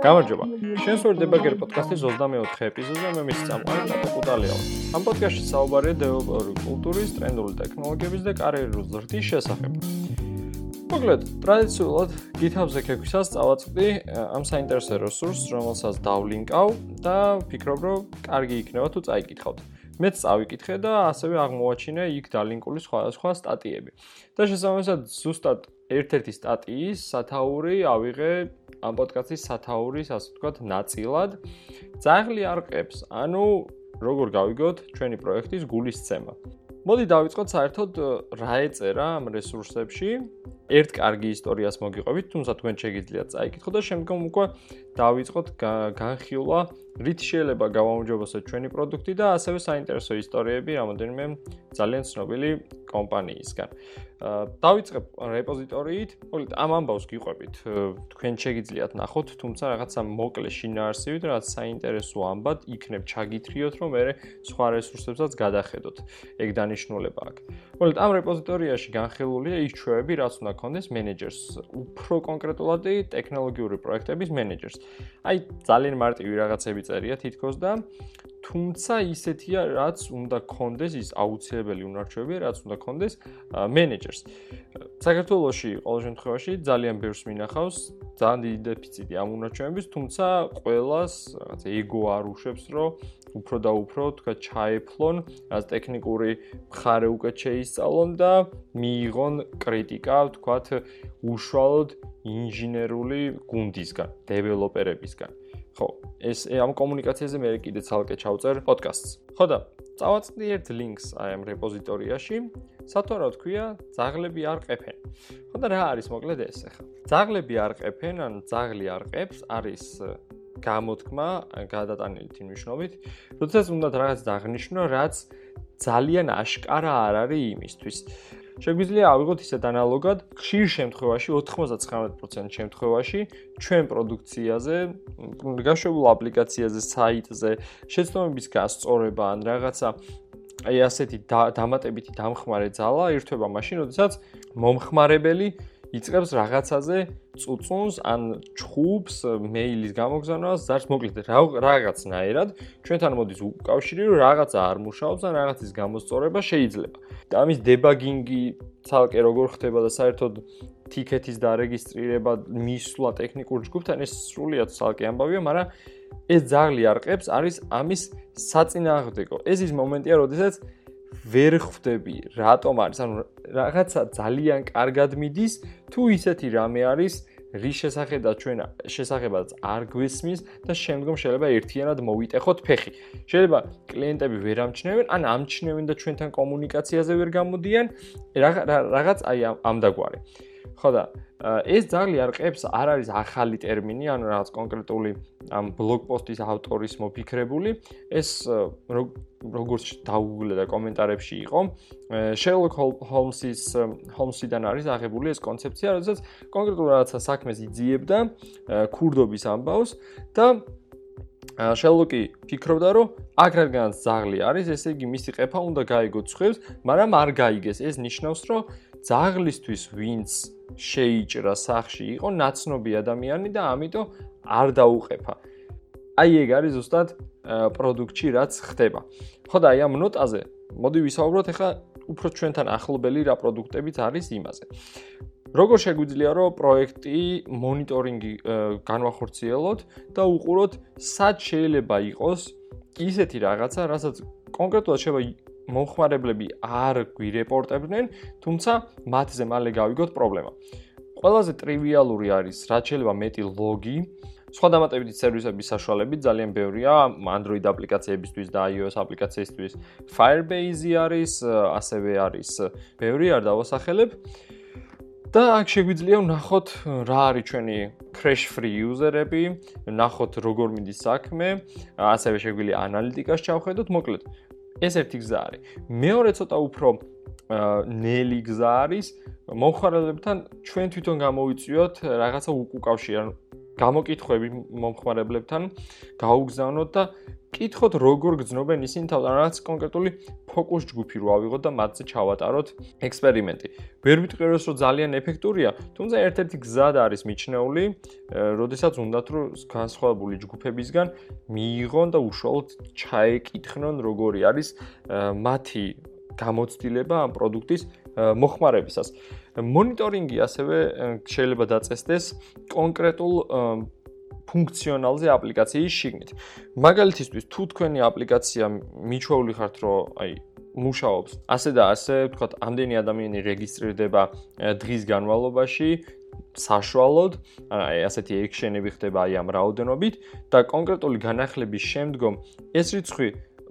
გამარჯობა. შენს ვარ დებაგერ პოდკასტის 24 ეპიზოდზე მე მის წამყვანი ნატო კუტალია. ამ პოდკასტში საუბარია დეველოპერული კულტურის, ტრენდული ტექნოლოგიების და კარიერული ზრდის შესახებ. მოკლედ, ტრადიციულად GitHub-ზე ქექვისას წავაწყდი ამ საინტერესო რესურსს, რომელსაც დავლინკავ და ვფიქრობ, რომ კარგი იქნება თუ წაიკითხავთ. მეც წავიკითხე და ასევე აღმოაჩინე იქ დალინკული სხვადასხვა სტატიები. და შესაბამისად, ზუსტად ერთ-ერთი სტატიის სათაური ავიღე ამ პოდკასტის სათაურის, ასე ვთქვათ, ნაწილად. ძაღლი არყებს, ანუ როგორ გავიგოთ ჩვენი პროექტის გულისცემა. მოდი დავიწყოთ საერთოდ რა ეწერა ამ რესურსებში. ერთ კარგი ისტორიას მოგიყვებით, თუმცა თქვენ შეგიძლიათ წაიკითხოთ და შემდგომ უკვე დავიწყოთ განხილვა, რით შეიძლება გავაუმჯობესოთ ჩვენი პროდუქტი და ასევე საინტერესო ისტორიები რამოდენიმე ძალიან ცნობილი კომპანიისგან. დავიწყებ რეპოზიტორიით. მოკლედ ამ ამბავს გიყვებით. თქვენ შეგიძლიათ ნახოთ, თუმცა რაღაცა მოკლე შინაარსივით, რაც საინტერესო ამბად იქნებ ჩაგითრიოთ, რომ მე სხვა რესურსებსაც გადახედოთ. ეგ დანიშნულება აქვს. მოკლედ ამ რეპოზიტორიაში განხილულია ის ჩვევები, რაც უნდა გქონდეს მენეჯერს, უფრო კონკრეტულად ტექნოლოგიური პროექტების მენეჯერს. აი ძალიან მარტივი რაღაცები წერია თითქოს და თუმცა ისეთია, რაც უნდა გქონდეს ის აუცილებელი უნარჩვები, რაც უნდა გქონდეს მენეჯერს. საქართველოში ყოველ შემთხვევაში ძალიან ბევრს მინახავს ძალიან დიდი დეფიციტი ამ უნარჩვების, თუმცა ყოველას რაღაც ეგო არ უშვებს, რომ უფრო და უფრო თქვა ჩაეფლონ, რაც ტექნიკური მხარე უკეთ შეისწავლონ და მიიღონ კრიტიკა, თქვა უშუალოდ ინჟინერული გუნდისგან, დეველოპერებისგან. ხო, ეს ამ კომუნიკაციაზე მე კიდე ცალკე ჩავწერ პოდკასტს. ხო და წავაწყდი ერთ ლინკს აი ამ რეპოზიტორიაში, სათვალო თქვია, ძაღლები არ ყეფენ. ხო და რა არის მოკლედ ეს ახლა? ძაღლები არ ყეფენ, ან ძაღლი არ ყებს, არის გამოთქმა გადატანილი თი მნიშვნელობით, როდესაც უნდა რაღაც დაღნიშნო, რაც ძალიან აშკარა არ არის იმისთვის. შეგვიძლია ავიღოთ ისეთ ანალოგად, ხშირ შემთხვევაში 99% შემთხვევაში ჩვენ პროდუქციაზე, გაშვებულ აპლიკაციაზე, საიტზე, შეცდომების გასწორება ან რაღაცა აი ასეთი დამატებითი დამხმარე ძალა ირთვება მაშინ, როდესაც მომხმარებელი იწევს რაღაცაზე წუწუნს ან ჩხუბს მეილის გამოგზავნას, ზარს მოკლედ რაღაცნაირად ჩვენთან მოდის უკავშირი, რომ რაღაცა არ მუშაობს ან რაღაცის გამოსწორება შეიძლება. ამის დებაგინგი ცალკე როგორ ხდება და საერთოდ ტიკეტის დარეგისტრირება მისვლა ტექნიკურ ჯგუფთან ეს სრულიად ცალკე ამბავია, მაგრამ ეს ძაღლი არყებს არის ამის საწინააღმდეგო. ეს ის მომენტია, როდესაც ვერ ხვდები რატომ არის ანუ რაღაცა ძალიან კარგად მიდის თუ ისეთი რამე არის რის შესახედა ჩვენ შესაძლებაც არ გვესმის და შემდგომ შეიძლება ერთიანად მოვიტეხოთ ფეხი. შეიძლება კლიენტები ვერ ამჩნევენ, ან ამჩნევენ და ჩვენთან კომუნიკაციაზე ვერ გამოდიან, რაღაც აი ამ დაგვარი. ხო და ეს ძაღლი არყებს არ არის ახალი ტერმინი, ანუ რაღაც კონკრეტული ამ ბლოგ პოსტის ავტორის მოფიქრებული. ეს როგორც დაუგუგლე და კომენტარებში იყო, Sherlock Holmes-ის Holmes-იდან არის აღებული ეს კონცეფცია, როდესაც კონკრეტულ რაღაცა საქმეს იძიებდა ქურდობის ამბავს და Sherlock-ი ფიქრობდა, რომ აქ რადგანაც ძაღლი არის, ესე იგი მისი ყეფა უნდა გაიგოს ცხებს, მაგრამ არ გაიგეს. ეს ნიშნავს, რომ ძაღლისთვის ვინც შეიჭრა სახში იყო ნაცნობი ადამიანი და ამიტომ არ დაუყეფა. აი ეგ არის ზუსტად პროდუქტი რაც ხდება. ხო და აი ამ ნოტაზე მოდი ვისაუბროთ ახლა უფრო ჩვენთან ახლობელი რა პროდუქტებიც არის იმაზე. როგორ შეგვიძლია რომ პროექტი მონიტორინგი განვახორციელოთ და უყუროთ სად შეიძლება იყოს ისეთი რაღაცა, რასაც კონკრეტულად შეიძლება მომხმარებლები არ გვირეპორტებდნენ, თუმცა მათზე მალე გავიგოთ პრობლემა. ყველაზე ტრივიალური არის, რაც შეიძლება მეტი ლოგი, სხვა დამატებითი სერვისების საშუალებით ძალიან ბევრია Android აპლიკაციებისთვის და iOS აპლიკაციებისთვის. Firebase არის, ასევე არის ბევრი არ დავასახელებ. და აქ შეგვიძლია ვნახოთ რა არის ჩვენი crash free user-ები, ვნახოთ როგორ მიდის საქმე, ასევე შეგვიძლია ანალიტიკას ჩავხედოთ, მოკლედ ეს ერთი გზა არის. მეორე ცოტა უფრო ნელი გზა არის მომხმარებლებთან ჩვენ თვითონ გამოვიწვიოთ რაღაცა უკავშირი, ანუ გამოკითხვები მომხმარებლებთან გაუგზავნოთ და კითხოთ როგორ გძნობენ ისინი თავთან რაღაც კონკრეტული ფოკუს ჯგუფი რო ავიღოთ და მათზე ჩავატაროთ ექსპერიმენტი. ვერ ვიტყვიროს რომ ძალიან ეფექტურია, თუმცა ერთ-ერთი გზად არის მიჩნეული, როდესაც უნდათ რომ განსხვავებული ჯგუფებისგან მიიღონ და უშუალოდ ჩაეკითხნონ როგორი არის მათი გამოცდილება ამ პროდუქტის მოხმარებისას. მონიტორინგი ასევე შეიძლება დაწესდეს კონკრეტულ ფუნქციონალზე აპლიკაციის შიგნით. მაგალითისთვის, თუ თქვენი აპლიკაცია მიჩვეული ხართ, რომ აი მუშაობს, ასე და ასე, ვთქვათ, ამდენი ადამიანი რეგისტრირდება დღის განმავლობაში საშუალოდ, აი ასეთი ექშენები ხდება აი ამ რაოდენობით და კონკრეტული განახლების შემდგომ ეს რიცხვი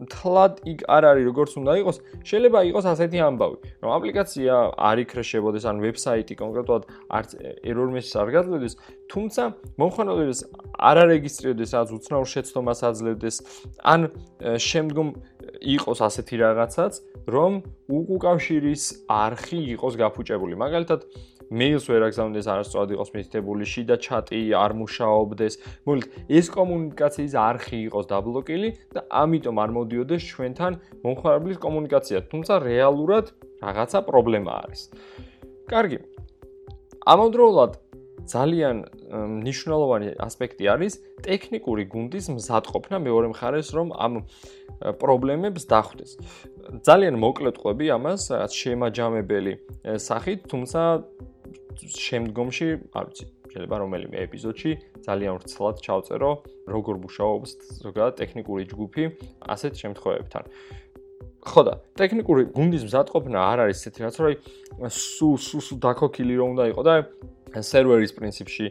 თლად იქ არ არის როგორც უნდა იყოს, შეიძლება იყოს ასეთი ამბავი, რომ აპლიკაცია არ იქრეშებოდეს ან ვებსაიტი კონკრეტულად არც error message არ გაძლევდეს, თუმცა მომხმარებელს არ არეგისტრირდეს, რაც უცნაურ შეცდომას აძლევდეს, ან შემდგომ იყოს ასეთი რაღაცაც, რომ უკავშირის არხი იყოს გაფუჭებული. მაგალითად, მეილს ვერ აგზავნდეს არასწორად იყოს მითითებული შიდა ჩატი არ მუშაობდეს. მოკლედ ეს კომუნიკაციის არხი იყოს დაბლოკილი და ამიტომ არ მოდიოდეს ჩვენთან მომხმარებლის კომუნიკაცია თუმცა რეალურად რაღაცა პრობლემა არის. კარგი. ამავდროულად ძალიან მნიშვნელოვანი ასპექტი არის ტექნიკური გუნდის მზადყოფნა მეორე მხარეს რომ ამ პრობლემებს დახვდეს. ძალიან მოკლედ ყვები ამას, რაც შემაჯამებელი სახით, თუმცა შემდგომში, არ ვიცი, შეიძლება რომელიმე ეპიზოდში ძალიან ვრცლად ჩავწერო როგორ მუშაობს ზოგადად ტექნიკური ჯგუფი ასეთ შემთხვევებთან. ხო და ტექნიკური გუნდის მზადყოფნა არ არის ესეთი რაც რომ სუ სუ სუ დაკოკილი რომ უნდა იყო და სერვერის პრინციპში,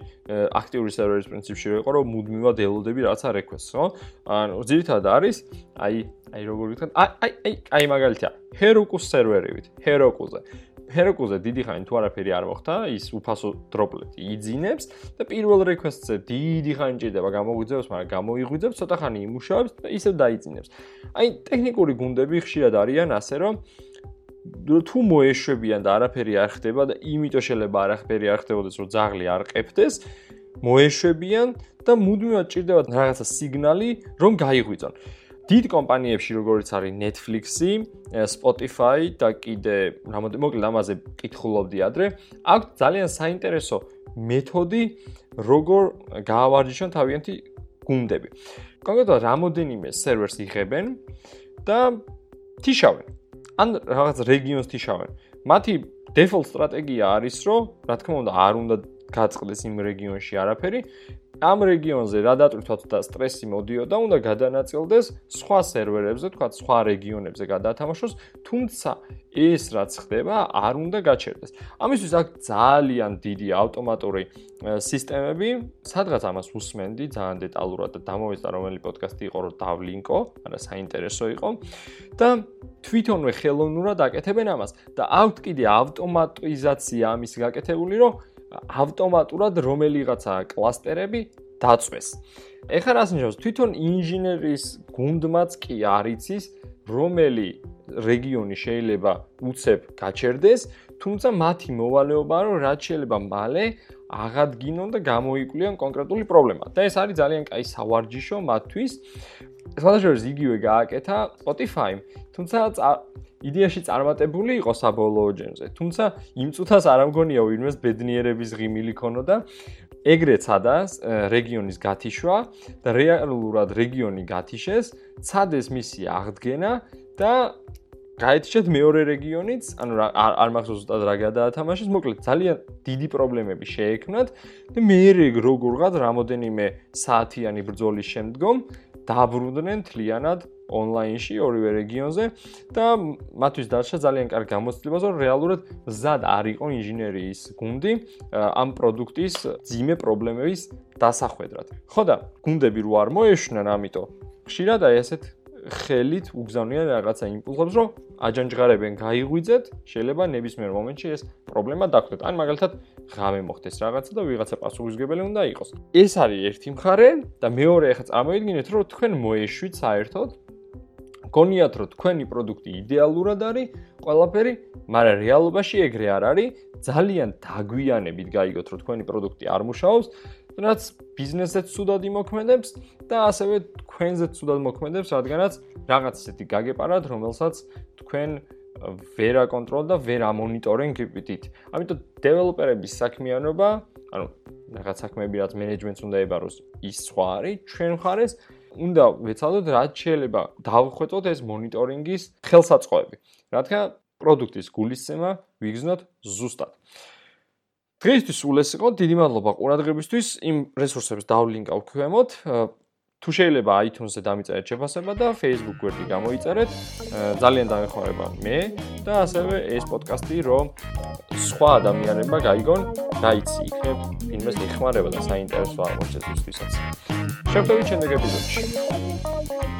აქტიური სერვერის პრინციპში რო იყო რომ მუდმივად ელოდები რაცა რეკვესტს, ხო? ანუ ძირითადად არის აი აი როგორ ვიტყვი აი აი აი მაგალითია Heroku სერვერივით, Heroku-ზე. Heroku-ზე დიდი ხანი თუ არაფერი არ მოხდა, ის უფასო დროპლეტი იძინებს და პირველ რეკვესტზე დიდი ხანი ჭირდება გამოგვიძებს, მაგრამ გამოიღვიძებს, ცოტა ხანი იმუშავებს და ისევ დაიძინებს. აი ტექნიკური გუნდები ხშირად არიან ასე, რომ თუ მოეშვებიან და არაფერი არ ხდება და იმიტომ შეიძლება არაფერი არ ხდებოდეს, რომ ძაღლი არ ყებდეს, მოეშვებიან და მუდმივად ჭირდებათ რაღაცა სიგნალი, რომ გაიღვიძონ. დიდ კომპანიებში როგორც არის Netflix-ი, Spotify და კიდე რამოდენიმე მოკლედ ამაზე კითხულობდი ადრე, აქვს ძალიან საინტერესო მეთოდი როგორ გაავარჯიშონ თავიანთი გუნდები. კონკრეტულად რამოდენიმე სერვერს იღებენ და თიშავენ. ან რაღაც რეგიონს თიშავენ. მათი default სტრატეგია არის, რომ რა თქმა უნდა არ უნდა გაწყდეს იმ რეგიონში არაფერი, ამ რეგიონზე რა დატვირთვათ და სტრესი მოდიოდა, უნდა გადანაწილდეს სხვა სერვერებზე, თქვა სხვა რეგიონებზე გადაათამაშოს, თუმცა ეს რაც ხდება, არ უნდა გაჩერდეს. ამისთვის აქ ძალიან დიდი ავტომატური სისტემები, სადღაც ამას უსმენდი ძალიან დეტალურად და დამოვეცდა რომელი პოდკასტი იყო, რომ დავლინკო, არა საინტერესო იყო. და თვითონვე ხელოვნურად აკეთებენ ამას. და აქვთ კიდე ავტომატიზაცია ამის გაკეთებული, რომ ავტომატურად რომელიღაცა კლასტერები დაწვეს. ეხლა რას ნიშნავს? თვითონ ინჟინერის გუნდმაც კი არიცის, რომელი რეგიონი შეიძლება უცებ გაჩერდეს, თუმცა მათი მოვალეობაა, რომ რაც შეიძლება მალე აღადგინონ და გამოიკვლიონ კონკრეტული პრობლემა. და ეს არის ძალიან კაი სავარჯიშო მათთვის. სხვადასხვა იგივე გააკეთა Spotify-მ, თუმცა იდეაში წარმატებული იყო საბოლოო ჯერზე. თუმცა იმ წუთას არ ამგონია ვინმეს ბედნიერების ღიმილი ქონოდა. ეგრეთ სადას რეგიონის გათიშვა და რეალურად რეგიონი გათიშეს, ცადეს მისი აღდგენა და გაიჩეთ მეორე რეგიონიც, ანუ არ მახსოვს ზუსტად რა გადაათამაშეს, მოკლედ ძალიან დიდი პრობლემები შეექმნათ და მე როგორღაც რამოდენიმე საათიანი ბრძოლის შემდგომ დაბრუნდნენ თლიანად ონლაინში ორივე რეგიონზე და მათთვის დარჩა ძალიან კარგი გამოცდილება, რომ რეალურად ზად არ იყო ინჟინერიის გუნდი ამ პროდუქტის ძიმე პრობლემების დასახვედრად. ხო და გუნდები რო არ მოეშვნენ, ამიტომ ხშირად აი ესეთ ხელით უგზავნიან რაღაცა იმპულსებს, რომ აჯანჯღარებენ, გაიღვიძეთ, შეიძლება ნებისმიერ მომენტში ეს პრობლემა დაგხვდეთ. ან მაგალითად, ღამე მოხდეს რაღაცა და ვიღაცა პასუხისგებელი უნდა იყოს. ეს არის ერთი მხარე და მეორე ახლა წარმოიდგინეთ, რომ თქვენ მოეშვით საერთოდ გონიათ რომ თქვენი პროდუქტი იდეალურად არის, ყველაფერი, მაგრამ რეალობაში ეგრე არ არის. ძალიან დაგვიანებით გაიგოთ რომ თქვენი პროდუქტი არ მუშაობს რაც ბიზნესზეც ცუდად იმოქმედებს და ასევე თქვენზეც ცუდად მოქმედებს, რადგანაც რაღაც ისეთი გაგეპარათ, რომელსაც თქვენ ვერ აკონტროლ და ვერ ამონიტორინგებდით. ამიტომ დეველოპერების საქმიანობა, ანუ რაღაც საქმეები რაც მენეჯმენტს უნდა ებაროს, ის სხვა არის, ჩვენ ხარეს უნდა ვეცადოთ რაც შეიძლება დავხვეწოთ ეს მონიტორინგის ხელსაწყოები. რადგან პროდუქტის გულისცემა ვიგზნოთ ზუსტად. დღეისთვის სულ ეს იყო. დიდი მადლობა ყურადღებისთვის. იმ რესურსებს დავლინკავ ქვემოთ. თუ შეიძლება iTunes-ზე დამიწერეთ შეფასება და Facebook გვერდი გამოიწერეთ, ძალიან დამეხმარება მე და ასევე ეს პოდკასტი რომ სხვა ადამიანებმა გაიგონ, გაიცი იქნებ ფილმის ეხმარება და საინტერესო აღმოჩნდეს ისთვისაც. შევხვდებით შემდეგ ეპიზოდში.